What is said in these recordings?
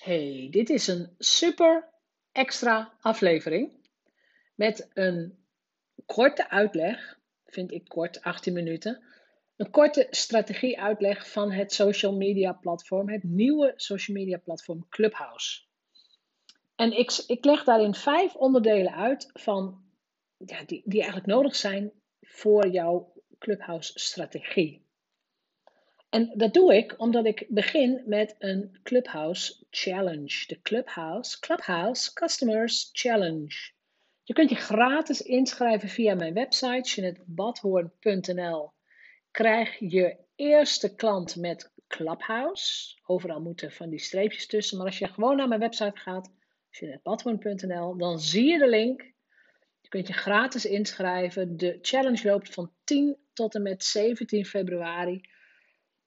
Hey, dit is een super extra aflevering met een korte uitleg, vind ik kort, 18 minuten. Een korte strategie-uitleg van het social media platform, het nieuwe social media platform Clubhouse. En ik, ik leg daarin vijf onderdelen uit van, ja, die, die eigenlijk nodig zijn voor jouw Clubhouse-strategie. En dat doe ik omdat ik begin met een Clubhouse Challenge. De Clubhouse, Clubhouse Customers Challenge. Je kunt je gratis inschrijven via mijn website, jeanettebadhoorn.nl. Krijg je eerste klant met Clubhouse. Overal moeten van die streepjes tussen. Maar als je gewoon naar mijn website gaat, jeanettebadhoorn.nl, dan zie je de link. Je kunt je gratis inschrijven. De challenge loopt van 10 tot en met 17 februari.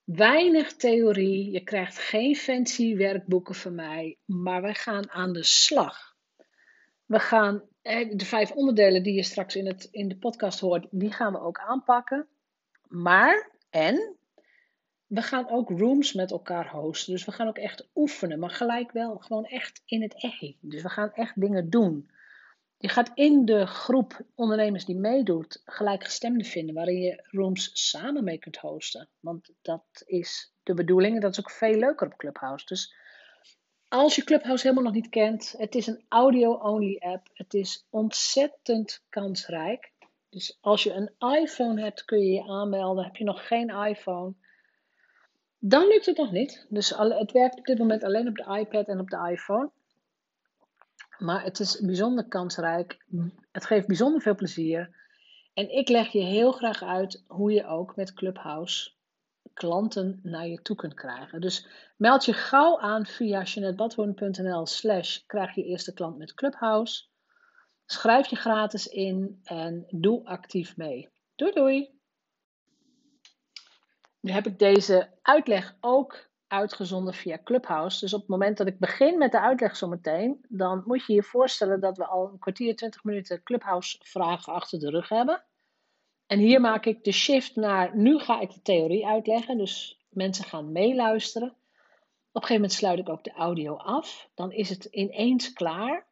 Weinig theorie, je krijgt geen fancy werkboeken van mij, maar wij gaan aan de slag. We gaan de vijf onderdelen die je straks in, het, in de podcast hoort, die gaan we ook aanpakken. Maar, en, we gaan ook rooms met elkaar hosten. Dus we gaan ook echt oefenen, maar gelijk wel gewoon echt in het echt. Dus we gaan echt dingen doen. Je gaat in de groep ondernemers die meedoet gelijkgestemden vinden, waarin je rooms samen mee kunt hosten. Want dat is de bedoeling en dat is ook veel leuker op Clubhouse. Dus als je Clubhouse helemaal nog niet kent, het is een audio-only app. Het is ontzettend kansrijk. Dus als je een iPhone hebt, kun je je aanmelden. Heb je nog geen iPhone, dan lukt het nog niet. Dus het werkt op dit moment alleen op de iPad en op de iPhone. Maar het is bijzonder kansrijk. Het geeft bijzonder veel plezier. En ik leg je heel graag uit hoe je ook met Clubhouse klanten naar je toe kunt krijgen. Dus meld je gauw aan via jeanettebadhoorn.nl slash krijg je eerste klant met Clubhouse. Schrijf je gratis in en doe actief mee. Doei doei! Nu heb ik deze uitleg ook uitgezonden via Clubhouse. Dus op het moment dat ik begin met de uitleg zometeen, dan moet je je voorstellen dat we al een kwartier, 20 minuten Clubhouse vragen achter de rug hebben. En hier maak ik de shift naar, nu ga ik de theorie uitleggen, dus mensen gaan meeluisteren. Op een gegeven moment sluit ik ook de audio af, dan is het ineens klaar.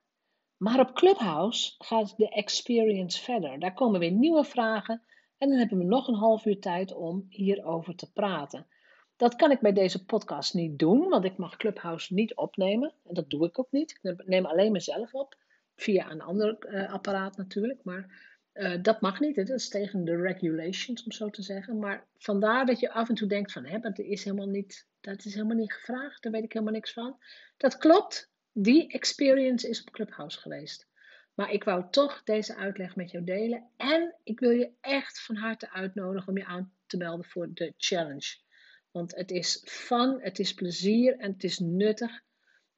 Maar op Clubhouse gaat de experience verder. Daar komen weer nieuwe vragen en dan hebben we nog een half uur tijd om hierover te praten. Dat kan ik bij deze podcast niet doen, want ik mag Clubhouse niet opnemen. En dat doe ik ook niet. Ik neem alleen mezelf op, via een ander uh, apparaat natuurlijk. Maar uh, dat mag niet. Dat is tegen de regulations, om zo te zeggen. Maar vandaar dat je af en toe denkt van, hè, dat is helemaal niet, dat is helemaal niet gevraagd. Daar weet ik helemaal niks van. Dat klopt. Die experience is op Clubhouse geweest. Maar ik wou toch deze uitleg met jou delen. En ik wil je echt van harte uitnodigen om je aan te melden voor de challenge. Want het is fun, het is plezier en het is nuttig.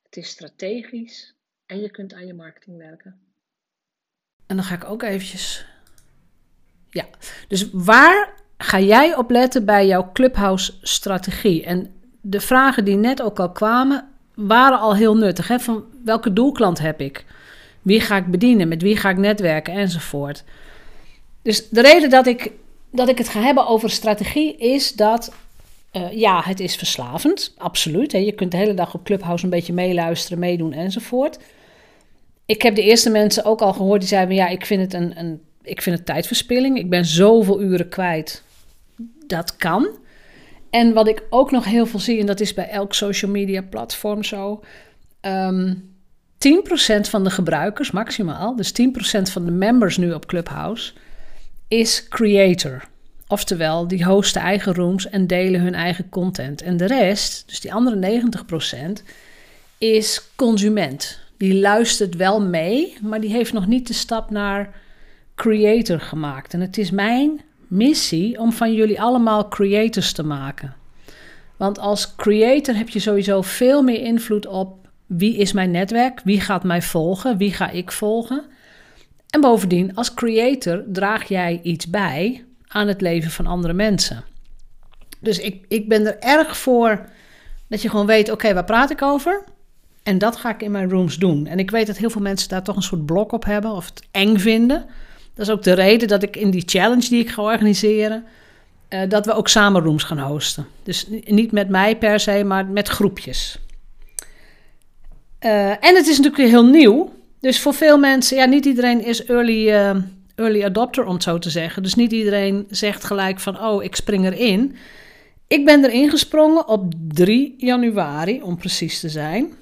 Het is strategisch en je kunt aan je marketing werken. En dan ga ik ook eventjes. Ja, dus waar ga jij op letten bij jouw Clubhouse-strategie? En de vragen die net ook al kwamen, waren al heel nuttig. Hè? Van welke doelklant heb ik? Wie ga ik bedienen? Met wie ga ik netwerken? Enzovoort. Dus de reden dat ik, dat ik het ga hebben over strategie is dat uh, ja, het is verslavend, absoluut. Hè. Je kunt de hele dag op Clubhouse een beetje meeluisteren, meedoen enzovoort. Ik heb de eerste mensen ook al gehoord die zeiden: ja, ik vind het een, een ik vind het tijdverspilling. Ik ben zoveel uren kwijt. Dat kan. En wat ik ook nog heel veel zie, en dat is bij elk social media platform zo. Um, ehm, 10% van de gebruikers maximaal, dus 10% van de members nu op Clubhouse, is creator. Oftewel, die hosten eigen rooms en delen hun eigen content. En de rest, dus die andere 90%, is consument. Die luistert wel mee, maar die heeft nog niet de stap naar creator gemaakt. En het is mijn missie om van jullie allemaal creators te maken. Want als creator heb je sowieso veel meer invloed op wie is mijn netwerk, wie gaat mij volgen, wie ga ik volgen. En bovendien, als creator draag jij iets bij aan het leven van andere mensen. Dus ik, ik ben er erg voor dat je gewoon weet: oké, waar praat ik over? En dat ga ik in mijn rooms doen. En ik weet dat heel veel mensen daar toch een soort blok op hebben of het eng vinden. Dat is ook de reden dat ik in die challenge die ik ga organiseren, uh, dat we ook samen rooms gaan hosten. Dus niet met mij per se, maar met groepjes. Uh, en het is natuurlijk heel nieuw. Dus voor veel mensen, ja, niet iedereen is early, uh, early adopter, om het zo te zeggen. Dus niet iedereen zegt gelijk van, oh, ik spring erin. Ik ben erin gesprongen op 3 januari, om precies te zijn.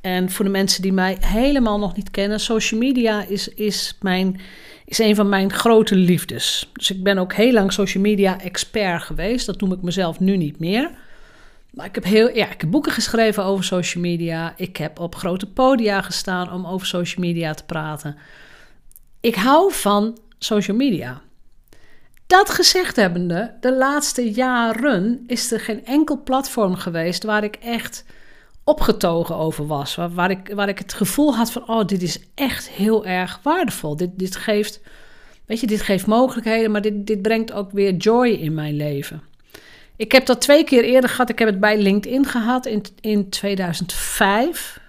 En voor de mensen die mij helemaal nog niet kennen, social media is, is, mijn, is een van mijn grote liefdes. Dus ik ben ook heel lang social media expert geweest. Dat noem ik mezelf nu niet meer. Maar ik heb, heel, ja, ik heb boeken geschreven over social media. Ik heb op grote podia gestaan om over social media te praten. Ik hou van social media. Dat gezegd hebbende, de laatste jaren is er geen enkel platform geweest waar ik echt opgetogen over was. Waar, waar, ik, waar ik het gevoel had van, oh, dit is echt heel erg waardevol. Dit, dit geeft, weet je, dit geeft mogelijkheden, maar dit, dit brengt ook weer joy in mijn leven. Ik heb dat twee keer eerder gehad. Ik heb het bij LinkedIn gehad in, in 2005.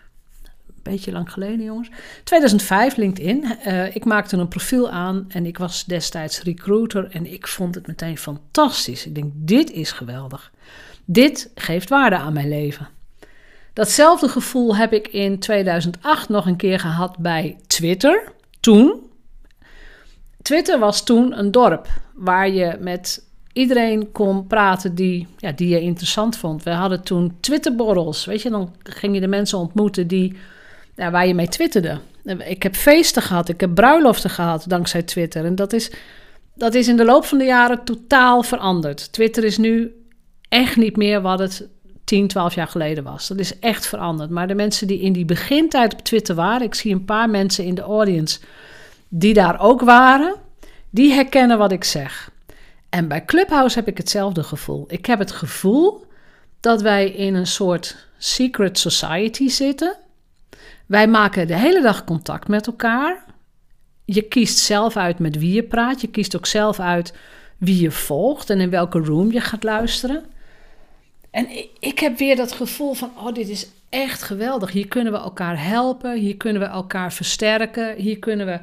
Beetje lang geleden, jongens. 2005, LinkedIn. Uh, ik maakte een profiel aan en ik was destijds recruiter. En ik vond het meteen fantastisch. Ik denk, dit is geweldig. Dit geeft waarde aan mijn leven. Datzelfde gevoel heb ik in 2008 nog een keer gehad bij Twitter. Toen. Twitter was toen een dorp waar je met iedereen kon praten die, ja, die je interessant vond. We hadden toen Twitterborrels. Weet je, dan ging je de mensen ontmoeten die, waar je mee twitterde. Ik heb feesten gehad, ik heb bruiloften gehad dankzij Twitter. En dat is, dat is in de loop van de jaren totaal veranderd. Twitter is nu echt niet meer wat het 10, 12 jaar geleden was. Dat is echt veranderd. Maar de mensen die in die begintijd op Twitter waren, ik zie een paar mensen in de audience die daar ook waren, die herkennen wat ik zeg. En bij Clubhouse heb ik hetzelfde gevoel. Ik heb het gevoel dat wij in een soort secret society zitten. Wij maken de hele dag contact met elkaar. Je kiest zelf uit met wie je praat. Je kiest ook zelf uit wie je volgt en in welke room je gaat luisteren. En ik, heb weer dat gevoel van, oh, dit is echt geweldig. Hier kunnen we elkaar helpen, hier kunnen we elkaar versterken, hier kunnen we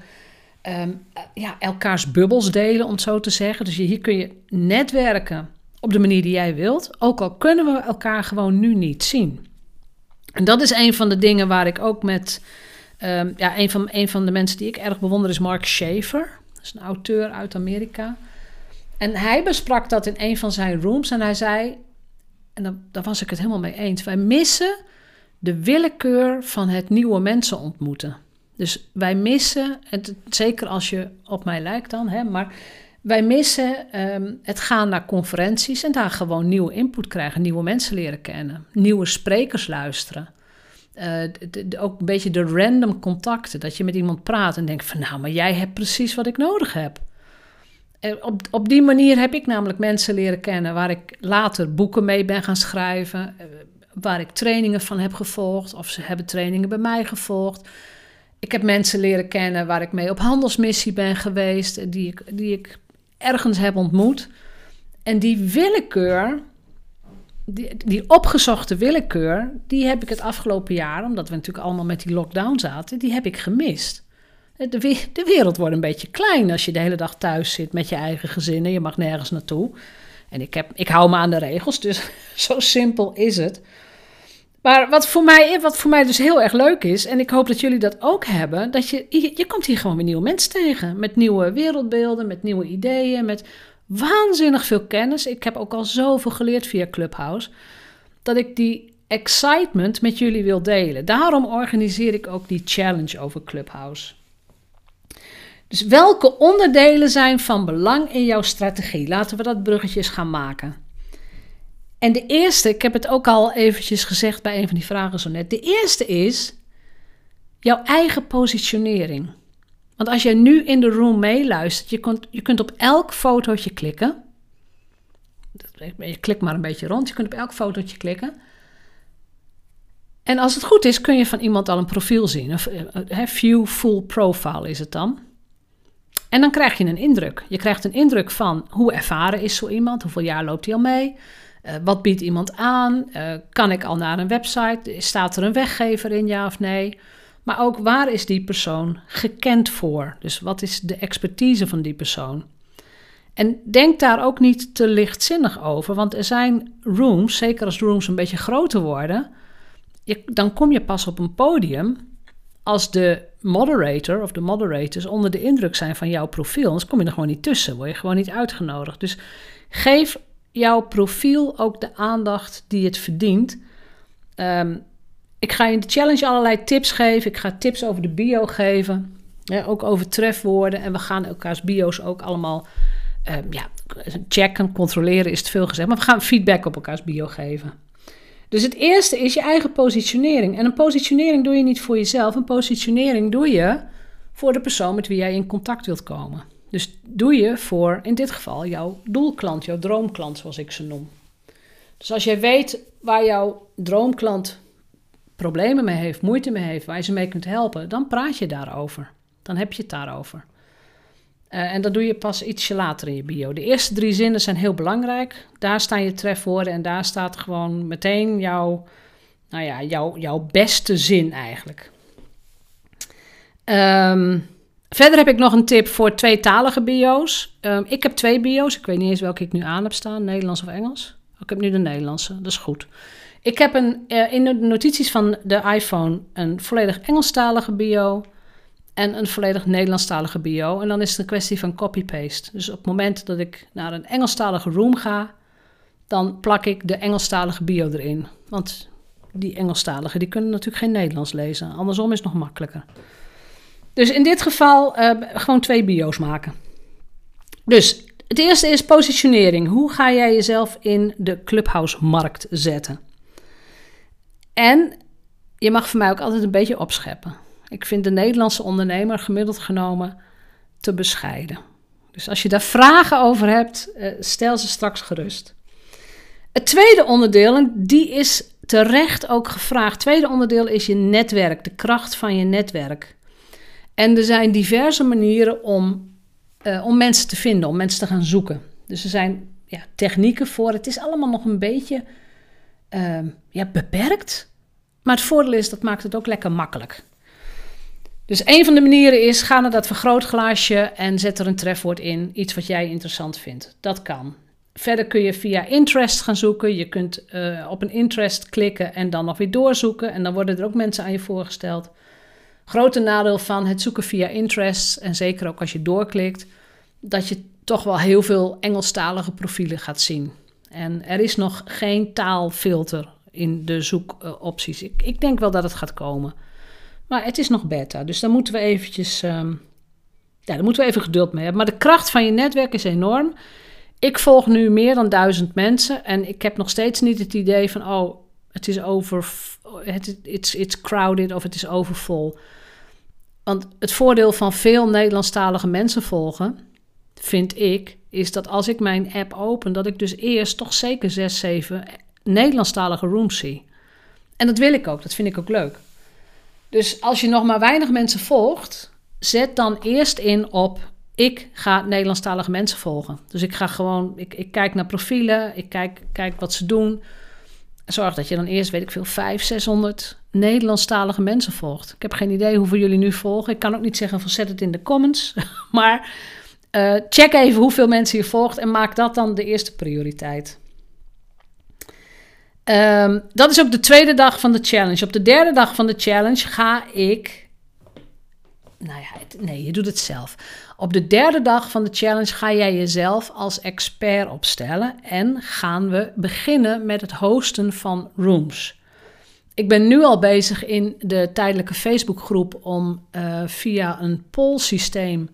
Ehm, ja, elkaars bubbels delen, om het zo te zeggen. Dus hier kun je netwerken op de manier die jij wilt, ook al kunnen we elkaar gewoon nu niet zien. En dat is een van de dingen waar ik ook met, um, ja, een van, een van de mensen die ik erg bewonder is Mark Schaefer. Dat is een auteur uit Amerika. En hij besprak dat in een van zijn rooms en hij zei, en daar, daar was ik het helemaal mee eens, wij missen de willekeur van het nieuwe mensen ontmoeten. Dus wij missen, het, zeker als je op mij lijkt dan, hè, maar wij missen ehm, het gaan naar conferenties en daar gewoon nieuwe input krijgen, nieuwe mensen leren kennen, nieuwe sprekers luisteren. Uh, ook een beetje de random contacten, dat je met iemand praat en denkt van nou, maar jij hebt precies wat ik nodig heb. En op, op die manier heb ik namelijk mensen leren kennen waar ik later boeken mee ben gaan schrijven, eh, waar ik trainingen van heb gevolgd of ze hebben trainingen bij mij gevolgd. Ik heb mensen leren kennen waar ik mee op handelsmissie ben geweest, die ik, die ik ergens heb ontmoet. En die willekeur, die, die opgezochte willekeur, die heb ik het afgelopen jaar, omdat we natuurlijk allemaal met die lockdown zaten, die heb ik gemist. De, de wereld wordt een beetje klein als je de hele dag thuis zit met je eigen gezin en je mag nergens naartoe. En ik, heb, ik hou me aan de regels, dus zo simpel is het. Maar wat voor, mij, wat voor mij dus heel erg leuk is, en ik hoop dat jullie dat ook hebben, dat je, je, komt hier gewoon weer nieuwe mensen tegen. Met nieuwe wereldbeelden, met nieuwe ideeën, met waanzinnig veel kennis. Ik heb ook al zoveel geleerd via Clubhouse, dat ik die excitement met jullie wil delen. Daarom organiseer ik ook die challenge over Clubhouse. Dus welke onderdelen zijn van belang in jouw strategie? Laten we dat bruggetjes gaan maken. En de eerste, ik heb het ook al eventjes gezegd bij een van die vragen zo net. De eerste is jouw eigen positionering. Want als jij nu in de room meeluistert, je kunt, je kunt op elk fotootje klikken. Je klikt maar een beetje rond, je kunt op elk fotootje klikken. En als het goed is, kun je van iemand al een profiel zien. Of, eh, view full profile is het dan. En dan krijg je een indruk. Je krijgt een indruk van hoe ervaren is zo iemand, hoeveel jaar loopt hij al mee, uh, wat biedt iemand aan? Uh, kan ik al naar een website? Staat er een weggever in, ja of nee? Maar ook waar is die persoon gekend voor? Dus wat is de expertise van die persoon? En denk daar ook niet te lichtzinnig over, want er zijn rooms, zeker als rooms een beetje groter worden. je, dan kom je pas op een podium als de moderator of de moderators onder de indruk zijn van jouw profiel. Anders kom je er gewoon niet tussen, word je gewoon niet uitgenodigd. Dus geef jouw profiel ook de aandacht die het verdient. Ehm, ik ga in de challenge allerlei tips geven. Ik ga tips over de bio geven. ook over trefwoorden. En we gaan elkaars bio's ook allemaal um, ja, checken, controleren is te veel gezegd. Maar we gaan feedback op elkaars bio geven. Dus het eerste is je eigen positionering. En een positionering doe je niet voor jezelf. Een positionering doe je voor de persoon met wie jij in contact wilt komen. Dus doe je voor in dit geval jouw doelklant, jouw droomklant, zoals ik ze noem. Dus als jij weet waar jouw droomklant problemen mee heeft, moeite mee heeft, waar je ze mee kunt helpen, dan praat je daarover. Dan heb je het daarover. Uh, en dat doe je pas ietsje later in je bio. De eerste drie zinnen zijn heel belangrijk. Daar staan je trefwoorden en daar staat gewoon meteen jouw, nou ja, jouw, jouw beste zin eigenlijk. Um, verder heb ik nog een tip voor tweetalige bio's. Um, ik heb twee bio's. Ik weet niet eens welke ik nu aan heb staan, Nederlands of Engels. Ik heb nu de Nederlandse, dat is goed. Ik heb een, uh, in de notities van de iPhone een volledig Engelstalige bio en een volledig Nederlandstalige bio. En dan is het een kwestie van copy-paste. Dus op het moment dat ik naar een Engelstalige room ga, dan plak ik de Engelstalige bio erin. Want die Engelstaligen die kunnen natuurlijk geen Nederlands lezen. Andersom is het nog makkelijker. Dus in dit geval uh, gewoon twee bio's maken. Dus het eerste is positionering. Hoe ga jij jezelf in de Clubhouse-markt zetten? En je mag voor mij ook altijd een beetje opscheppen. Ik vind de Nederlandse ondernemer gemiddeld genomen te bescheiden. Dus als je daar vragen over hebt, eh, stel ze straks gerust. Het tweede onderdeel, en die is terecht ook gevraagd. Het tweede onderdeel is je netwerk, de kracht van je netwerk. En er zijn diverse manieren om, uh, om mensen te vinden, om mensen te gaan zoeken. Dus er zijn ja, technieken voor. Het is allemaal nog een beetje uh, ja, beperkt. Maar het voordeel is, dat maakt het ook lekker makkelijk. Dus een van de manieren is, ga naar dat vergrootglaasje en zet er een trefwoord in. Iets wat jij interessant vindt. Dat kan. Verder kun je via interest gaan zoeken. Je kunt uh, op een interest klikken en dan nog weer doorzoeken. En dan worden er ook mensen aan je voorgesteld. Grote nadeel van het zoeken via interest, en zeker ook als je doorklikt, dat je toch wel heel veel Engelstalige profielen gaat zien. En er is nog geen taalfilter in de zoekopties. Ik, ik denk wel dat het gaat komen. Maar het is nog beta, dus daar moeten we eventjes... Um, ja, daar moeten we even geduld mee hebben. Maar de kracht van je netwerk is enorm. Ik volg nu meer dan duizend mensen en ik heb nog steeds niet het idee van... oh, het is over... Het, it's, it's crowded of het is overvol. Want het voordeel van veel Nederlandstalige mensen volgen, vind ik, is dat als ik mijn app open, dat ik dus eerst toch zeker zes, zeven Nederlandstalige rooms zie. En dat wil ik ook, dat vind ik ook leuk. Dus als je nog maar weinig mensen volgt, zet dan eerst in op ik ga Nederlandstalige mensen volgen. Dus ik ga gewoon, ik, ik kijk naar profielen, ik kijk, kijk wat ze doen. Zorg dat je dan eerst, weet ik veel, 500, 600 Nederlandstalige mensen volgt. Ik heb geen idee hoeveel jullie nu volgen. Ik kan ook niet zeggen van zet het in de comments. maar uh, check even hoeveel mensen je volgt en maak dat dan de eerste prioriteit. Um, dat is ook de tweede dag van de challenge. Op de derde dag van de challenge ga ik. Nou ja, nee, je doet het zelf. Op de derde dag van de challenge ga jij jezelf als expert opstellen en gaan we beginnen met het hosten van rooms. Ik ben nu al bezig in de tijdelijke Facebookgroep om uh, via een poll-systeem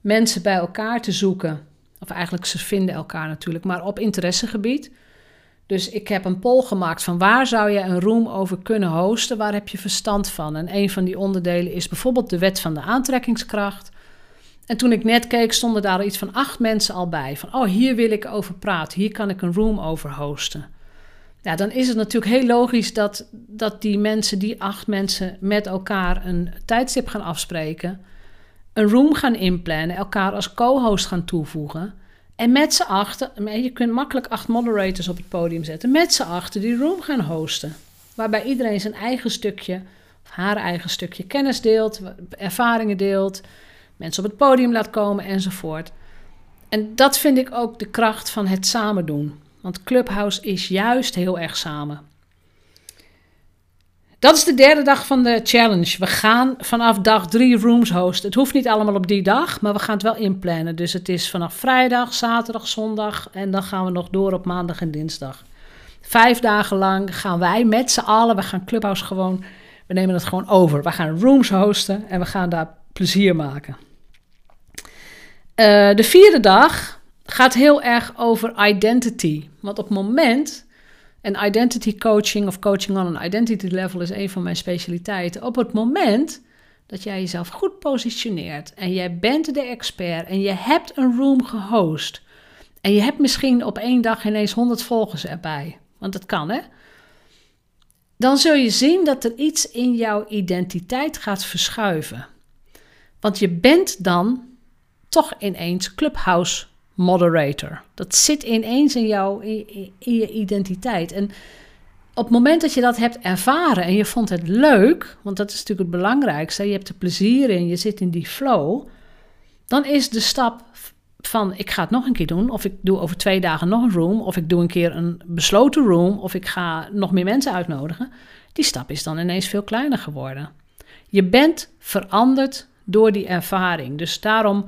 mensen bij elkaar te zoeken. Of eigenlijk ze vinden elkaar natuurlijk, maar op interessegebied. Dus ik heb een poll gemaakt van waar zou je een room over kunnen hosten, waar heb je verstand van? En een van die onderdelen is bijvoorbeeld de wet van de aantrekkingskracht. En toen ik net keek, stonden daar iets van acht mensen al bij. Van, oh, hier wil ik over praten, hier kan ik een room over hosten. Ja, dan is het natuurlijk heel logisch dat, dat die mensen, die acht mensen, met elkaar een tijdstip gaan afspreken. Een room gaan inplannen, elkaar als co-host gaan toevoegen. En met z'n achter, je kunt makkelijk acht moderators op het podium zetten, met z'n achter die room gaan hosten. Waarbij iedereen zijn eigen stukje, of haar eigen stukje kennis deelt, ervaringen deelt, mensen op het podium laat komen enzovoort. En dat vind ik ook de kracht van het samen doen. Want Clubhouse is juist heel erg samen. Dat is de derde dag van de challenge. We gaan vanaf dag drie rooms hosten. Het hoeft niet allemaal op die dag, maar we gaan het wel inplannen. Dus het is vanaf vrijdag, zaterdag, zondag en dan gaan we nog door op maandag en dinsdag. Vijf dagen lang gaan wij met z'n allen, we gaan Clubhouse gewoon, we nemen het gewoon over. We gaan rooms hosten en we gaan daar plezier maken. Uh, de vierde dag gaat heel erg over identity. Want op het moment, en identity coaching of coaching on an identity level is een van mijn specialiteiten. Op het moment dat jij jezelf goed positioneert en jij bent de expert en je hebt een room gehost en je hebt misschien op één dag ineens 100 volgers erbij, want dat kan hè, dan zul je zien dat er iets in jouw identiteit gaat verschuiven. Want je bent dan toch ineens Clubhouse moderator. Dat zit ineens in, jou, in, in, je identiteit. En op het moment dat je dat hebt ervaren en je vond het leuk, want dat is natuurlijk het belangrijkste, je hebt er plezier in, je zit in die flow, dan is de stap van ik ga het nog een keer doen, of ik doe over twee dagen nog een room, of ik doe een keer een besloten room, of ik ga nog meer mensen uitnodigen, die stap is dan ineens veel kleiner geworden. Je bent veranderd door die ervaring. Dus daarom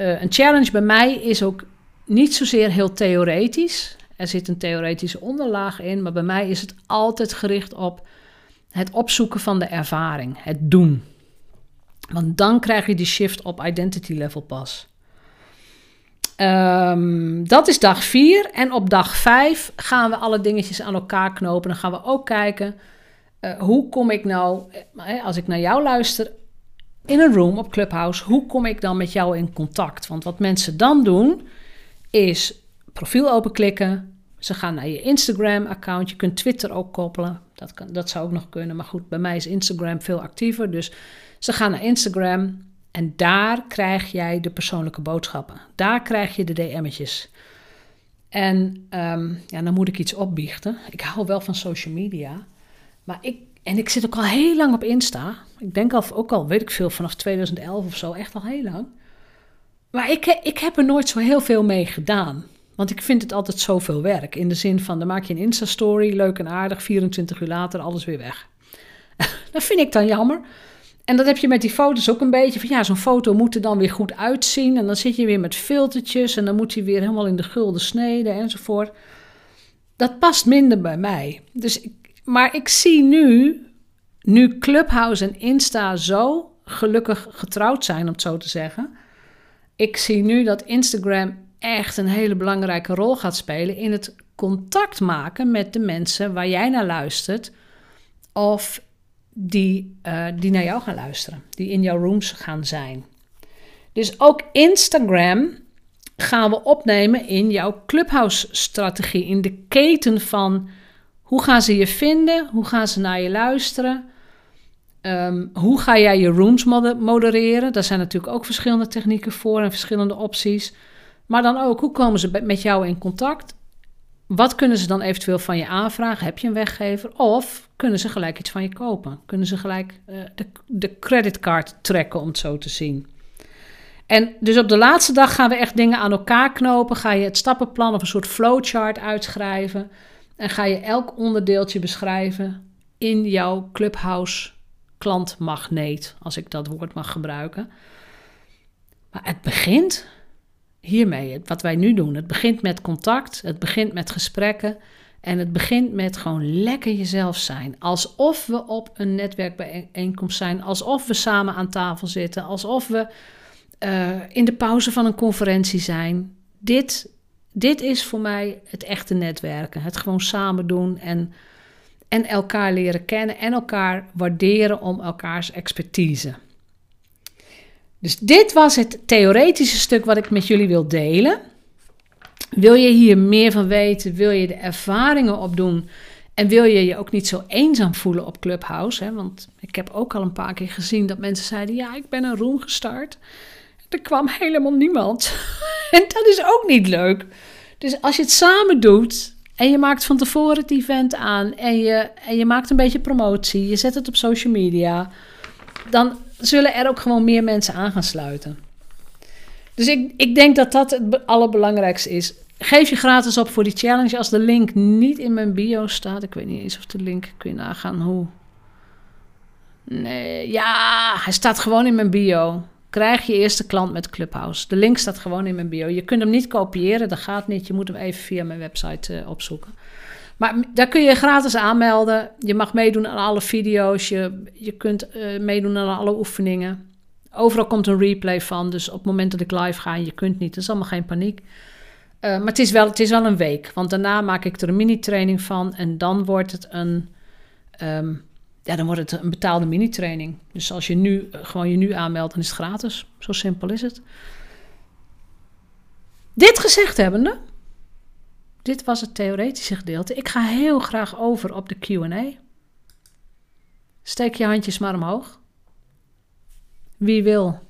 uh, een challenge bij mij is ook niet zozeer heel theoretisch. Er zit een theoretische onderlaag in, maar bij mij is het altijd gericht op het opzoeken van de ervaring, het doen. Want dan krijg je die shift op identity level pas. Um, dat is dag 4. En op dag 5 gaan we alle dingetjes aan elkaar knopen. Dan gaan we ook kijken, uh, hoe kom ik nou, eh, als ik naar jou luister, in een room op Clubhouse, hoe kom ik dan met jou in contact? Want wat mensen dan doen, is profiel openklikken. Ze gaan naar je Instagram-account. Je kunt Twitter ook koppelen. Dat, kan, dat zou ook nog kunnen. Maar goed, bij mij is Instagram veel actiever. Dus ze gaan naar Instagram. En daar krijg jij de persoonlijke boodschappen. Daar krijg je de DM'tjes. En um, ja, dan moet ik iets opbiechten. Ik hou wel van social media. Maar ik en ik zit ook al heel lang op Insta. Ik denk al, ook al, weet ik veel, vanaf 2011 of zo, echt al heel lang. Maar ik, ik heb er nooit zo heel veel mee gedaan. Want ik vind het altijd zoveel werk. In de zin van, dan maak je een Insta-story, leuk en aardig, 24 uur later, alles weer weg. dat vind ik dan jammer. En dat heb je met die foto's ook een beetje. Van ja, zo'n foto moet er dan weer goed uitzien. En dan zit je weer met filtertjes. En dan moet hij weer helemaal in de gulden sneden enzovoort. Dat past minder bij mij. Dus ik, maar ik zie nu, nu Clubhouse en Insta zo gelukkig getrouwd zijn, om het zo te zeggen. Ik zie nu dat Instagram echt een hele belangrijke rol gaat spelen in het contact maken met de mensen waar jij naar luistert. Of die, uh, die naar jou gaan luisteren, die in jouw rooms gaan zijn. Dus ook Instagram gaan we opnemen in jouw Clubhouse-strategie, in de keten van hoe gaan ze je vinden? Hoe gaan ze naar je luisteren? Um, hoe ga jij je rooms modereren? Daar zijn natuurlijk ook verschillende technieken voor en verschillende opties. Maar dan ook, hoe komen ze met jou in contact? Wat kunnen ze dan eventueel van je aanvragen? Heb je een weggever? Of kunnen ze gelijk iets van je kopen? Kunnen ze gelijk uh, de, de creditcard trekken, om het zo te zien? En dus op de laatste dag gaan we echt dingen aan elkaar knopen. Ga je het stappenplan of een soort flowchart uitschrijven. En ga je elk onderdeeltje beschrijven in jouw Clubhouse klantmagneet, als ik dat woord mag gebruiken. Maar het begint hiermee, wat wij nu doen. Het begint met contact, het begint met gesprekken en het begint met gewoon lekker jezelf zijn. Alsof we op een netwerkbijeenkomst zijn, alsof we samen aan tafel zitten, alsof we uh, in de pauze van een conferentie zijn. Dit dit is voor mij het echte netwerken. Het gewoon samen doen en, en elkaar leren kennen en elkaar waarderen om elkaars expertise. Dus dit was het theoretische stuk wat ik met jullie wil delen. Wil je hier meer van weten? Wil je de ervaringen opdoen? En wil je je ook niet zo eenzaam voelen op Clubhouse? Hè? Want ik heb ook al een paar keer gezien dat mensen zeiden: Ja, ik ben een room gestart. Er kwam helemaal niemand. en dat is ook niet leuk. Dus als je het samen doet en je maakt van tevoren het event aan en je, en je maakt een beetje promotie, je zet het op social media, dan zullen er ook gewoon meer mensen aan gaan sluiten. Dus ik, ik denk dat dat het allerbelangrijkste is. Geef je gratis op voor die challenge. Als de link niet in mijn bio staat, ik weet niet eens of de link, kun je nagaan hoe Nee, ja, hij staat gewoon in mijn bio. Krijg je eerste klant met Clubhouse. De link staat gewoon in mijn bio. Je kunt hem niet kopiëren, dat gaat niet. Je moet hem even via mijn website uh, opzoeken. Maar daar kun je gratis aanmelden. Je mag meedoen aan alle video's. Je, je kunt uh, meedoen aan alle oefeningen. Overal komt een replay van. Dus op het moment dat ik live ga en je kunt niet, dat is allemaal geen paniek. Uh, maar het is, wel, het is wel een week. Want daarna maak ik er een mini-training van. En dan wordt het een. Um, ja, dan wordt het een betaalde mini-training. Dus als je nu gewoon je nu aanmeldt, dan is het gratis. Zo simpel is het. Dit gezegd hebbende, dit was het theoretische gedeelte. Ik ga heel graag over op de QA. Steek je handjes maar omhoog. Wie wil